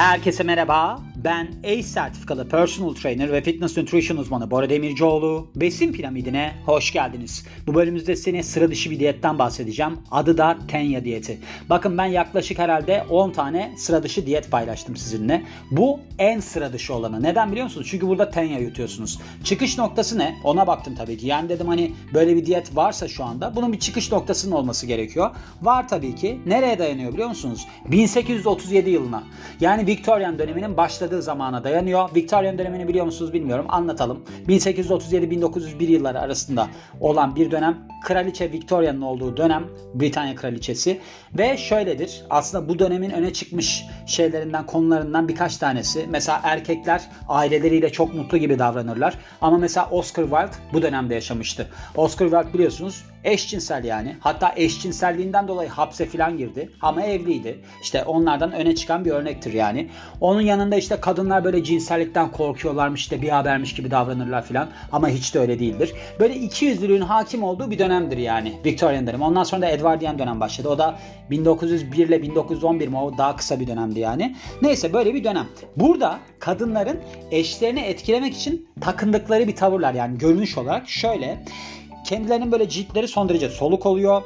Herkese merhaba. Ben ACE sertifikalı personal trainer ve fitness nutrition uzmanı Bora Demircioğlu. Besin piramidine hoş geldiniz. Bu bölümümüzde size sıra dışı bir diyetten bahsedeceğim. Adı da Tenya diyeti. Bakın ben yaklaşık herhalde 10 tane sıra dışı diyet paylaştım sizinle. Bu en sıra dışı olanı. Neden biliyor musunuz? Çünkü burada Tenya yutuyorsunuz. Çıkış noktası ne? Ona baktım tabii ki. Yani dedim hani böyle bir diyet varsa şu anda bunun bir çıkış noktasının olması gerekiyor. Var tabii ki. Nereye dayanıyor biliyor musunuz? 1837 yılına. Yani Victorian döneminin başladığı zamana dayanıyor. Victorian dönemini biliyor musunuz bilmiyorum. Anlatalım. 1837-1901 yılları arasında olan bir dönem. Kraliçe Victoria'nın olduğu dönem. Britanya Kraliçesi. Ve şöyledir. Aslında bu dönemin öne çıkmış şeylerinden, konularından birkaç tanesi. Mesela erkekler aileleriyle çok mutlu gibi davranırlar. Ama mesela Oscar Wilde bu dönemde yaşamıştı. Oscar Wilde biliyorsunuz eşcinsel yani. Hatta eşcinselliğinden dolayı hapse filan girdi. Ama evliydi. İşte onlardan öne çıkan bir örnektir yani. Onun yanında işte kadınlar böyle cinsellikten korkuyorlarmış işte bir habermiş gibi davranırlar filan. Ama hiç de öyle değildir. Böyle iki yüzlülüğün hakim olduğu bir dönemdir yani. Victorian dönemi. Ondan sonra da Edwardian dönem başladı. O da 1901 ile 1911 mi o daha kısa bir dönemdi yani. Neyse böyle bir dönem. Burada kadınların eşlerini etkilemek için takındıkları bir tavırlar yani görünüş olarak şöyle kendilerinin böyle ciltleri son derece soluk oluyor.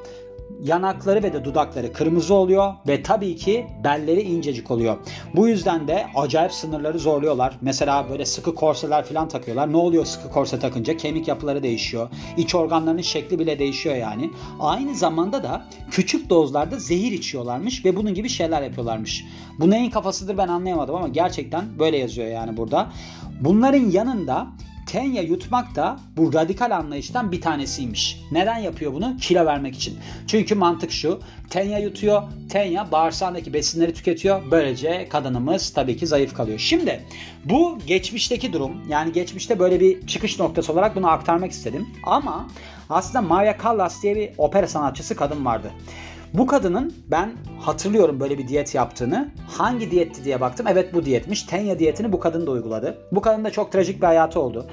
Yanakları ve de dudakları kırmızı oluyor ve tabii ki belleri incecik oluyor. Bu yüzden de acayip sınırları zorluyorlar. Mesela böyle sıkı korseler falan takıyorlar. Ne oluyor sıkı korse takınca? Kemik yapıları değişiyor. İç organlarının şekli bile değişiyor yani. Aynı zamanda da küçük dozlarda zehir içiyorlarmış ve bunun gibi şeyler yapıyorlarmış. Bu neyin kafasıdır ben anlayamadım ama gerçekten böyle yazıyor yani burada. Bunların yanında Tenya yutmak da bu radikal anlayıştan bir tanesiymiş. Neden yapıyor bunu? Kilo vermek için. Çünkü mantık şu. Tenya yutuyor. Tenya bağırsağındaki besinleri tüketiyor. Böylece kadınımız tabii ki zayıf kalıyor. Şimdi bu geçmişteki durum. Yani geçmişte böyle bir çıkış noktası olarak bunu aktarmak istedim. Ama aslında Maria Callas diye bir opera sanatçısı kadın vardı. Bu kadının ben hatırlıyorum böyle bir diyet yaptığını. Hangi diyetti diye baktım. Evet bu diyetmiş. Tenya diyetini bu kadın da uyguladı. Bu kadın da çok trajik bir hayatı oldu.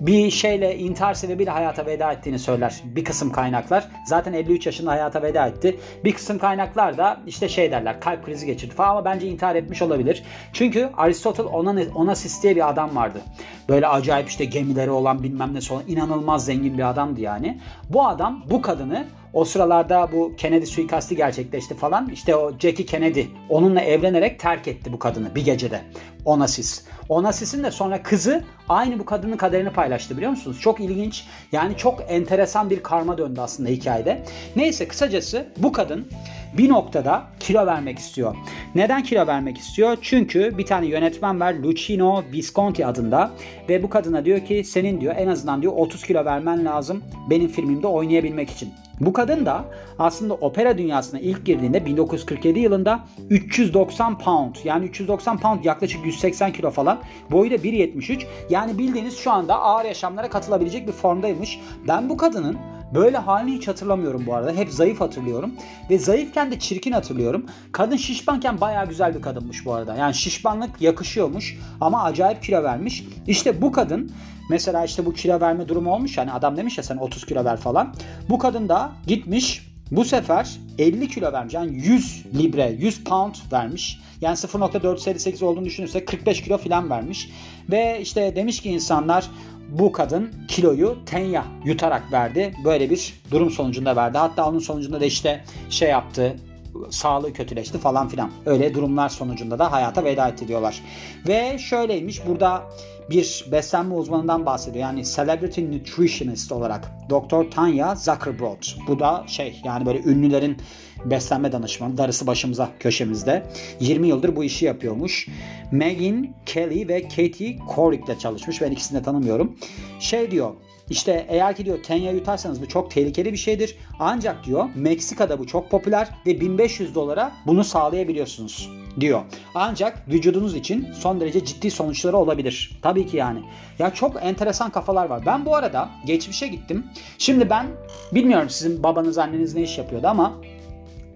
Bir şeyle intihar sebebiyle hayata veda ettiğini söyler bir kısım kaynaklar. Zaten 53 yaşında hayata veda etti. Bir kısım kaynaklar da işte şey derler kalp krizi geçirdi falan ama bence intihar etmiş olabilir. Çünkü Aristotle ona Onassis diye bir adam vardı. Böyle acayip işte gemileri olan bilmem ne olan inanılmaz zengin bir adamdı yani. Bu adam bu kadını o sıralarda bu Kennedy suikasti gerçekleşti falan. İşte o Jackie Kennedy onunla evlenerek terk etti bu kadını bir gecede. Onassis. Onassis'in de sonra kızı aynı bu kadının kaderini paylaştı biliyor musunuz? Çok ilginç. Yani çok enteresan bir karma döndü aslında hikayede. Neyse kısacası bu kadın bir noktada kilo vermek istiyor. Neden kilo vermek istiyor? Çünkü bir tane yönetmen var Lucino Visconti adında ve bu kadına diyor ki senin diyor en azından diyor 30 kilo vermen lazım benim filmimde oynayabilmek için. Bu kadın da aslında opera dünyasına ilk girdiğinde 1947 yılında 390 pound yani 390 pound yaklaşık 180 kilo falan boyu da 1.73 yani bildiğiniz şu anda ağır yaşamlara katılabilecek bir formdaymış. Ben bu kadının Böyle halini hiç hatırlamıyorum bu arada. Hep zayıf hatırlıyorum. Ve zayıfken de çirkin hatırlıyorum. Kadın şişmanken baya güzel bir kadınmış bu arada. Yani şişmanlık yakışıyormuş ama acayip kilo vermiş. İşte bu kadın mesela işte bu kilo verme durumu olmuş. Yani adam demiş ya sen 30 kilo ver falan. Bu kadın da gitmiş bu sefer 50 kilo vermiş. Yani 100 libre, 100 pound vermiş. Yani 0.458 olduğunu düşünürsek 45 kilo falan vermiş. Ve işte demiş ki insanlar bu kadın kiloyu tenya yutarak verdi. Böyle bir durum sonucunda verdi. Hatta onun sonucunda da işte şey yaptı sağlığı kötüleşti falan filan. Öyle durumlar sonucunda da hayata veda etti. Ve şöyleymiş burada bir beslenme uzmanından bahsediyor. Yani celebrity nutritionist olarak Dr. Tanya Zuckerbrod. Bu da şey yani böyle ünlülerin beslenme danışmanı. Darısı başımıza köşemizde. 20 yıldır bu işi yapıyormuş. Megan Kelly ve Katie Couric çalışmış. Ben ikisini de tanımıyorum. Şey diyor işte eğer ki diyor tenya yutarsanız bu çok tehlikeli bir şeydir. Ancak diyor Meksika'da bu çok popüler ve 1500 dolara bunu sağlayabiliyorsunuz diyor. Ancak vücudunuz için son derece ciddi sonuçları olabilir. Tabii ki yani. Ya çok enteresan kafalar var. Ben bu arada geçmişe gittim. Şimdi ben bilmiyorum sizin babanız anneniz ne iş yapıyordu ama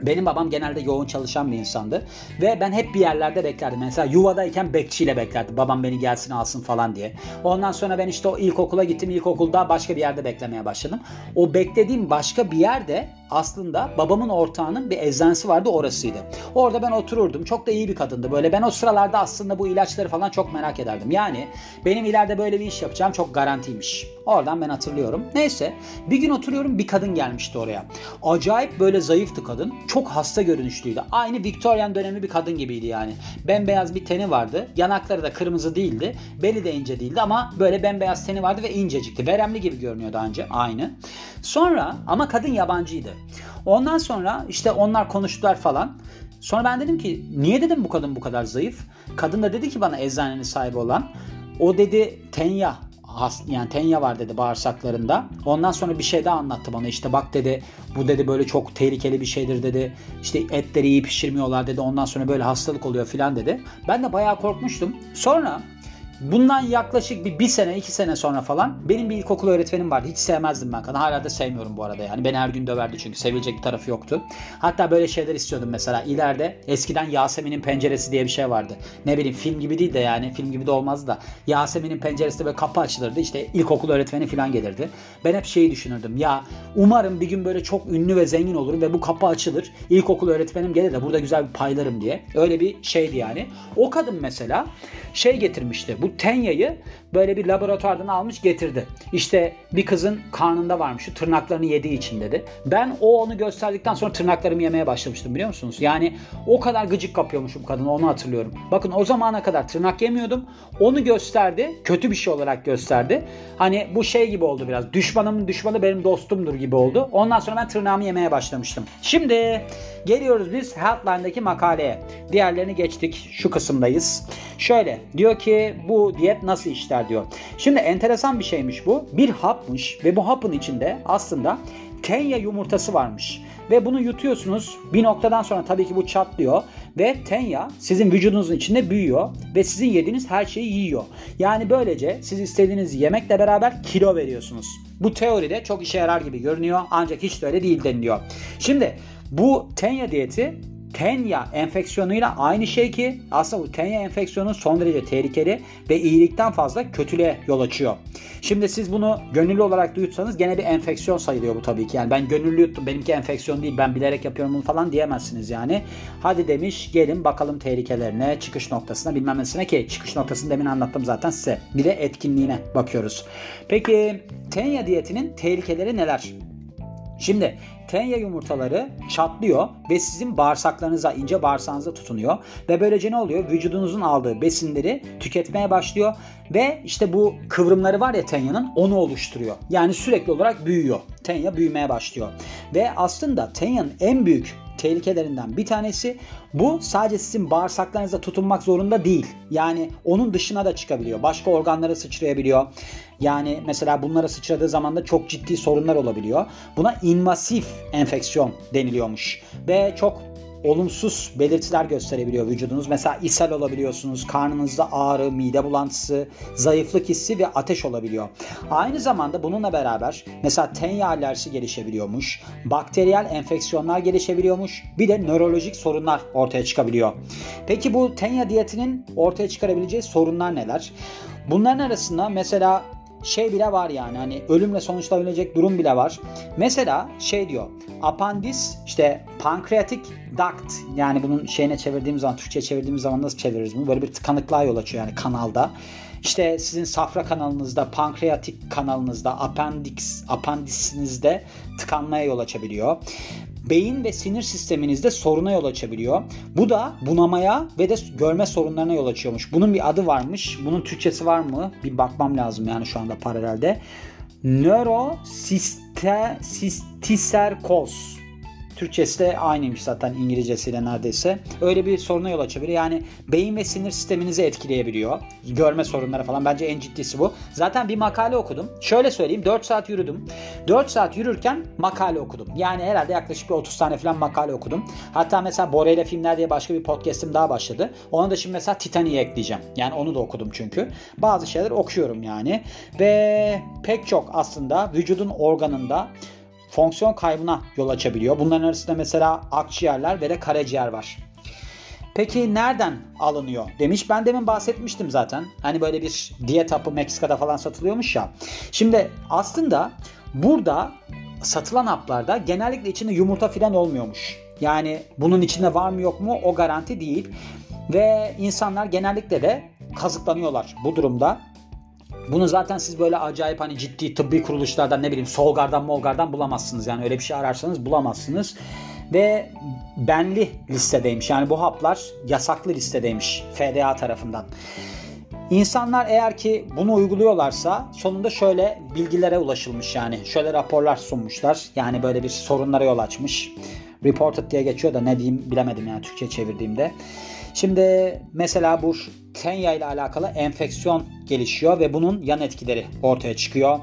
benim babam genelde yoğun çalışan bir insandı. Ve ben hep bir yerlerde beklerdim. Mesela yuvadayken bekçiyle beklerdim. Babam beni gelsin alsın falan diye. Ondan sonra ben işte o ilkokula gittim. İlkokulda başka bir yerde beklemeye başladım. O beklediğim başka bir yerde aslında babamın ortağının bir eczanesi vardı orasıydı. Orada ben otururdum. Çok da iyi bir kadındı. Böyle ben o sıralarda aslında bu ilaçları falan çok merak ederdim. Yani benim ileride böyle bir iş yapacağım çok garantiymiş. Oradan ben hatırlıyorum. Neyse bir gün oturuyorum bir kadın gelmişti oraya. Acayip böyle zayıftı kadın. Çok hasta görünüşlüydü. Aynı Victorian dönemi bir kadın gibiydi yani. Bembeyaz bir teni vardı. Yanakları da kırmızı değildi. Beli de ince değildi ama böyle bembeyaz teni vardı ve incecikti. Veremli gibi görünüyordu anca aynı. Sonra ama kadın yabancıydı. Ondan sonra işte onlar konuştular falan. Sonra ben dedim ki niye dedim bu kadın bu kadar zayıf? Kadın da dedi ki bana eczanenin sahibi olan. O dedi Tenya yani tenya var dedi bağırsaklarında. Ondan sonra bir şey daha anlattı bana. İşte bak dedi bu dedi böyle çok tehlikeli bir şeydir dedi. İşte etleri iyi pişirmiyorlar dedi. Ondan sonra böyle hastalık oluyor filan dedi. Ben de bayağı korkmuştum. Sonra Bundan yaklaşık bir, bir sene iki sene sonra falan benim bir ilkokul öğretmenim vardı. Hiç sevmezdim ben kadın. Hala da sevmiyorum bu arada yani. Beni her gün döverdi çünkü sevilecek bir tarafı yoktu. Hatta böyle şeyler istiyordum mesela. ileride eskiden Yasemin'in penceresi diye bir şey vardı. Ne bileyim film gibi değil de yani film gibi de olmazdı da. Yasemin'in penceresi böyle kapı açılırdı. İşte ilkokul öğretmeni falan gelirdi. Ben hep şeyi düşünürdüm. Ya umarım bir gün böyle çok ünlü ve zengin olurum ve bu kapı açılır. İlkokul öğretmenim gelir de burada güzel bir paylarım diye. Öyle bir şeydi yani. O kadın mesela şey getirmişti. Bu Tenya'yı böyle bir laboratuvardan almış getirdi. İşte bir kızın karnında varmış. Şu tırnaklarını yediği için dedi. Ben o onu gösterdikten sonra tırnaklarımı yemeye başlamıştım biliyor musunuz? Yani o kadar gıcık kapıyormuşum kadını onu hatırlıyorum. Bakın o zamana kadar tırnak yemiyordum. Onu gösterdi. Kötü bir şey olarak gösterdi. Hani bu şey gibi oldu biraz. Düşmanımın düşmanı benim dostumdur gibi oldu. Ondan sonra ben tırnağımı yemeye başlamıştım. Şimdi Geliyoruz biz Healthline'daki makaleye. Diğerlerini geçtik. Şu kısımdayız. Şöyle diyor ki bu diyet nasıl işler diyor. Şimdi enteresan bir şeymiş bu. Bir hapmış ve bu hapın içinde aslında tenya yumurtası varmış. Ve bunu yutuyorsunuz. Bir noktadan sonra tabii ki bu çatlıyor. Ve tenya sizin vücudunuzun içinde büyüyor. Ve sizin yediğiniz her şeyi yiyor. Yani böylece siz istediğiniz yemekle beraber kilo veriyorsunuz. Bu teoride çok işe yarar gibi görünüyor. Ancak hiç de öyle değil deniliyor. Şimdi bu tenya diyeti tenya enfeksiyonuyla aynı şey ki aslında bu tenya enfeksiyonu son derece tehlikeli ve iyilikten fazla kötülüğe yol açıyor. Şimdi siz bunu gönüllü olarak duyutsanız gene bir enfeksiyon sayılıyor bu tabii ki. Yani ben gönüllü yuttum benimki enfeksiyon değil ben bilerek yapıyorum bunu falan diyemezsiniz yani. Hadi demiş gelin bakalım tehlikelerine çıkış noktasına bilmem nesine ki çıkış noktasını demin anlattım zaten size. Bir de etkinliğine bakıyoruz. Peki tenya diyetinin tehlikeleri neler? Şimdi tenya yumurtaları çatlıyor ve sizin bağırsaklarınıza, ince bağırsağınıza tutunuyor. Ve böylece ne oluyor? Vücudunuzun aldığı besinleri tüketmeye başlıyor. Ve işte bu kıvrımları var ya tenyanın onu oluşturuyor. Yani sürekli olarak büyüyor. Tenya büyümeye başlıyor. Ve aslında tenyanın en büyük tehlikelerinden bir tanesi bu sadece sizin bağırsaklarınıza tutunmak zorunda değil. Yani onun dışına da çıkabiliyor. Başka organlara sıçrayabiliyor. Yani mesela bunlara sıçradığı zaman da çok ciddi sorunlar olabiliyor. Buna invasif enfeksiyon deniliyormuş. Ve çok olumsuz belirtiler gösterebiliyor vücudunuz. Mesela ishal olabiliyorsunuz, karnınızda ağrı, mide bulantısı, zayıflık hissi ve ateş olabiliyor. Aynı zamanda bununla beraber mesela tenya alerjisi gelişebiliyormuş, bakteriyel enfeksiyonlar gelişebiliyormuş, bir de nörolojik sorunlar ortaya çıkabiliyor. Peki bu tenya diyetinin ortaya çıkarabileceği sorunlar neler? Bunların arasında mesela şey bile var yani hani ölümle sonuçlanabilecek durum bile var. Mesela şey diyor apandis işte pankreatik duct yani bunun şeyine çevirdiğimiz zaman Türkçe çevirdiğimiz zaman nasıl çeviririz bunu? Böyle bir tıkanıklığa yol açıyor yani kanalda. İşte sizin safra kanalınızda, pankreatik kanalınızda, appendix, apandisinizde tıkanmaya yol açabiliyor beyin ve sinir sisteminizde soruna yol açabiliyor. Bu da bunamaya ve de görme sorunlarına yol açıyormuş. Bunun bir adı varmış. Bunun Türkçesi var mı? Bir bakmam lazım yani şu anda paralelde. Nörosistiserkoz Türkçesi de aynıymış zaten İngilizcesiyle neredeyse. Öyle bir soruna yol açabilir. Yani beyin ve sinir sisteminizi etkileyebiliyor. Görme sorunları falan. Bence en ciddisi bu. Zaten bir makale okudum. Şöyle söyleyeyim. 4 saat yürüdüm. 4 saat yürürken makale okudum. Yani herhalde yaklaşık bir 30 tane falan makale okudum. Hatta mesela Bora ile Filmler diye başka bir podcast'im daha başladı. Ona da şimdi mesela Titanic'i ekleyeceğim. Yani onu da okudum çünkü. Bazı şeyler okuyorum yani. Ve pek çok aslında vücudun organında fonksiyon kaybına yol açabiliyor. Bunların arasında mesela akciğerler ve de karaciğer var. Peki nereden alınıyor demiş. Ben demin bahsetmiştim zaten. Hani böyle bir diyet hapı Meksika'da falan satılıyormuş ya. Şimdi aslında burada satılan haplarda genellikle içinde yumurta filan olmuyormuş. Yani bunun içinde var mı yok mu o garanti değil. Ve insanlar genellikle de kazıklanıyorlar bu durumda. Bunu zaten siz böyle acayip hani ciddi tıbbi kuruluşlardan ne bileyim Solgar'dan Molgar'dan bulamazsınız. Yani öyle bir şey ararsanız bulamazsınız. Ve benli listedeymiş. Yani bu haplar yasaklı listedeymiş FDA tarafından. İnsanlar eğer ki bunu uyguluyorlarsa sonunda şöyle bilgilere ulaşılmış yani. Şöyle raporlar sunmuşlar. Yani böyle bir sorunlara yol açmış. Reported diye geçiyor da ne diyeyim bilemedim yani Türkçe çevirdiğimde. Şimdi mesela bu tenya ile alakalı enfeksiyon gelişiyor ve bunun yan etkileri ortaya çıkıyor.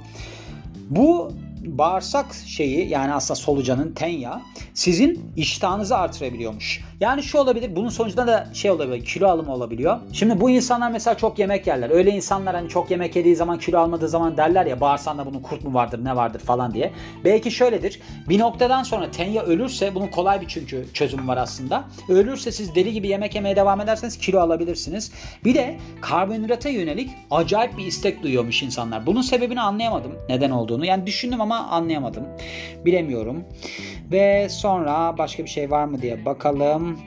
Bu bağırsak şeyi yani aslında solucanın tenya sizin iştahınızı artırabiliyormuş. Yani şu olabilir bunun sonucunda da şey olabilir kilo alımı olabiliyor. Şimdi bu insanlar mesela çok yemek yerler. Öyle insanlar hani çok yemek yediği zaman kilo almadığı zaman derler ya bağırsağında bunun kurt mu vardır ne vardır falan diye. Belki şöyledir. Bir noktadan sonra tenya ölürse bunun kolay bir çünkü çözüm var aslında. Ölürse siz deli gibi yemek yemeye devam ederseniz kilo alabilirsiniz. Bir de karbonhidrata yönelik acayip bir istek duyuyormuş insanlar. Bunun sebebini anlayamadım neden olduğunu. Yani düşündüm ama anlayamadım. Bilemiyorum. Ve sonra başka bir şey var mı diye bakalım.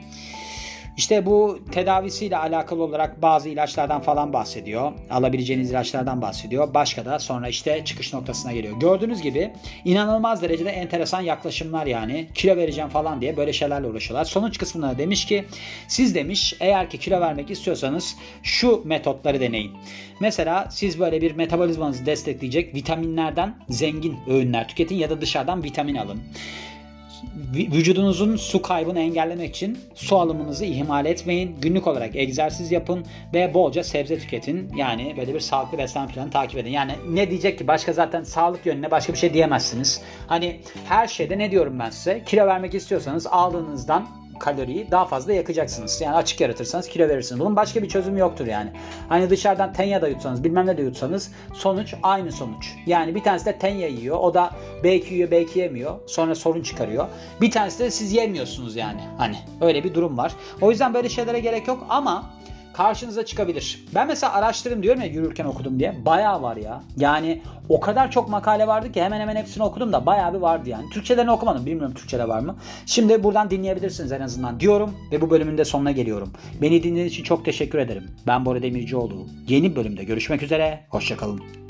İşte bu tedavisiyle alakalı olarak bazı ilaçlardan falan bahsediyor. Alabileceğiniz ilaçlardan bahsediyor. Başka da sonra işte çıkış noktasına geliyor. Gördüğünüz gibi inanılmaz derecede enteresan yaklaşımlar yani. Kilo vereceğim falan diye böyle şeylerle uğraşıyorlar. Sonuç kısmında demiş ki siz demiş eğer ki kilo vermek istiyorsanız şu metotları deneyin. Mesela siz böyle bir metabolizmanızı destekleyecek vitaminlerden zengin öğünler tüketin ya da dışarıdan vitamin alın vücudunuzun su kaybını engellemek için su alımınızı ihmal etmeyin. Günlük olarak egzersiz yapın ve bolca sebze tüketin. Yani böyle bir sağlıklı beslenme planı takip edin. Yani ne diyecek ki başka zaten sağlık yönüne başka bir şey diyemezsiniz. Hani her şeyde ne diyorum ben size? Kilo vermek istiyorsanız aldığınızdan kaloriyi daha fazla yakacaksınız. Yani açık yaratırsanız kilo verirsiniz. Bunun başka bir çözümü yoktur yani. Hani dışarıdan tenya da yutsanız bilmem ne de yutsanız sonuç aynı sonuç. Yani bir tanesi de tenya yiyor. O da belki yiyor belki yemiyor. Sonra sorun çıkarıyor. Bir tanesi de siz yemiyorsunuz yani. Hani öyle bir durum var. O yüzden böyle şeylere gerek yok ama karşınıza çıkabilir. Ben mesela araştırdım diyorum ya yürürken okudum diye. Bayağı var ya. Yani o kadar çok makale vardı ki hemen hemen hepsini okudum da bayağı bir vardı yani. Türkçelerini okumadım. Bilmiyorum Türkçede var mı. Şimdi buradan dinleyebilirsiniz en azından diyorum ve bu bölümün de sonuna geliyorum. Beni dinlediğiniz için çok teşekkür ederim. Ben Bora Demircioğlu. Yeni bölümde görüşmek üzere. Hoşçakalın.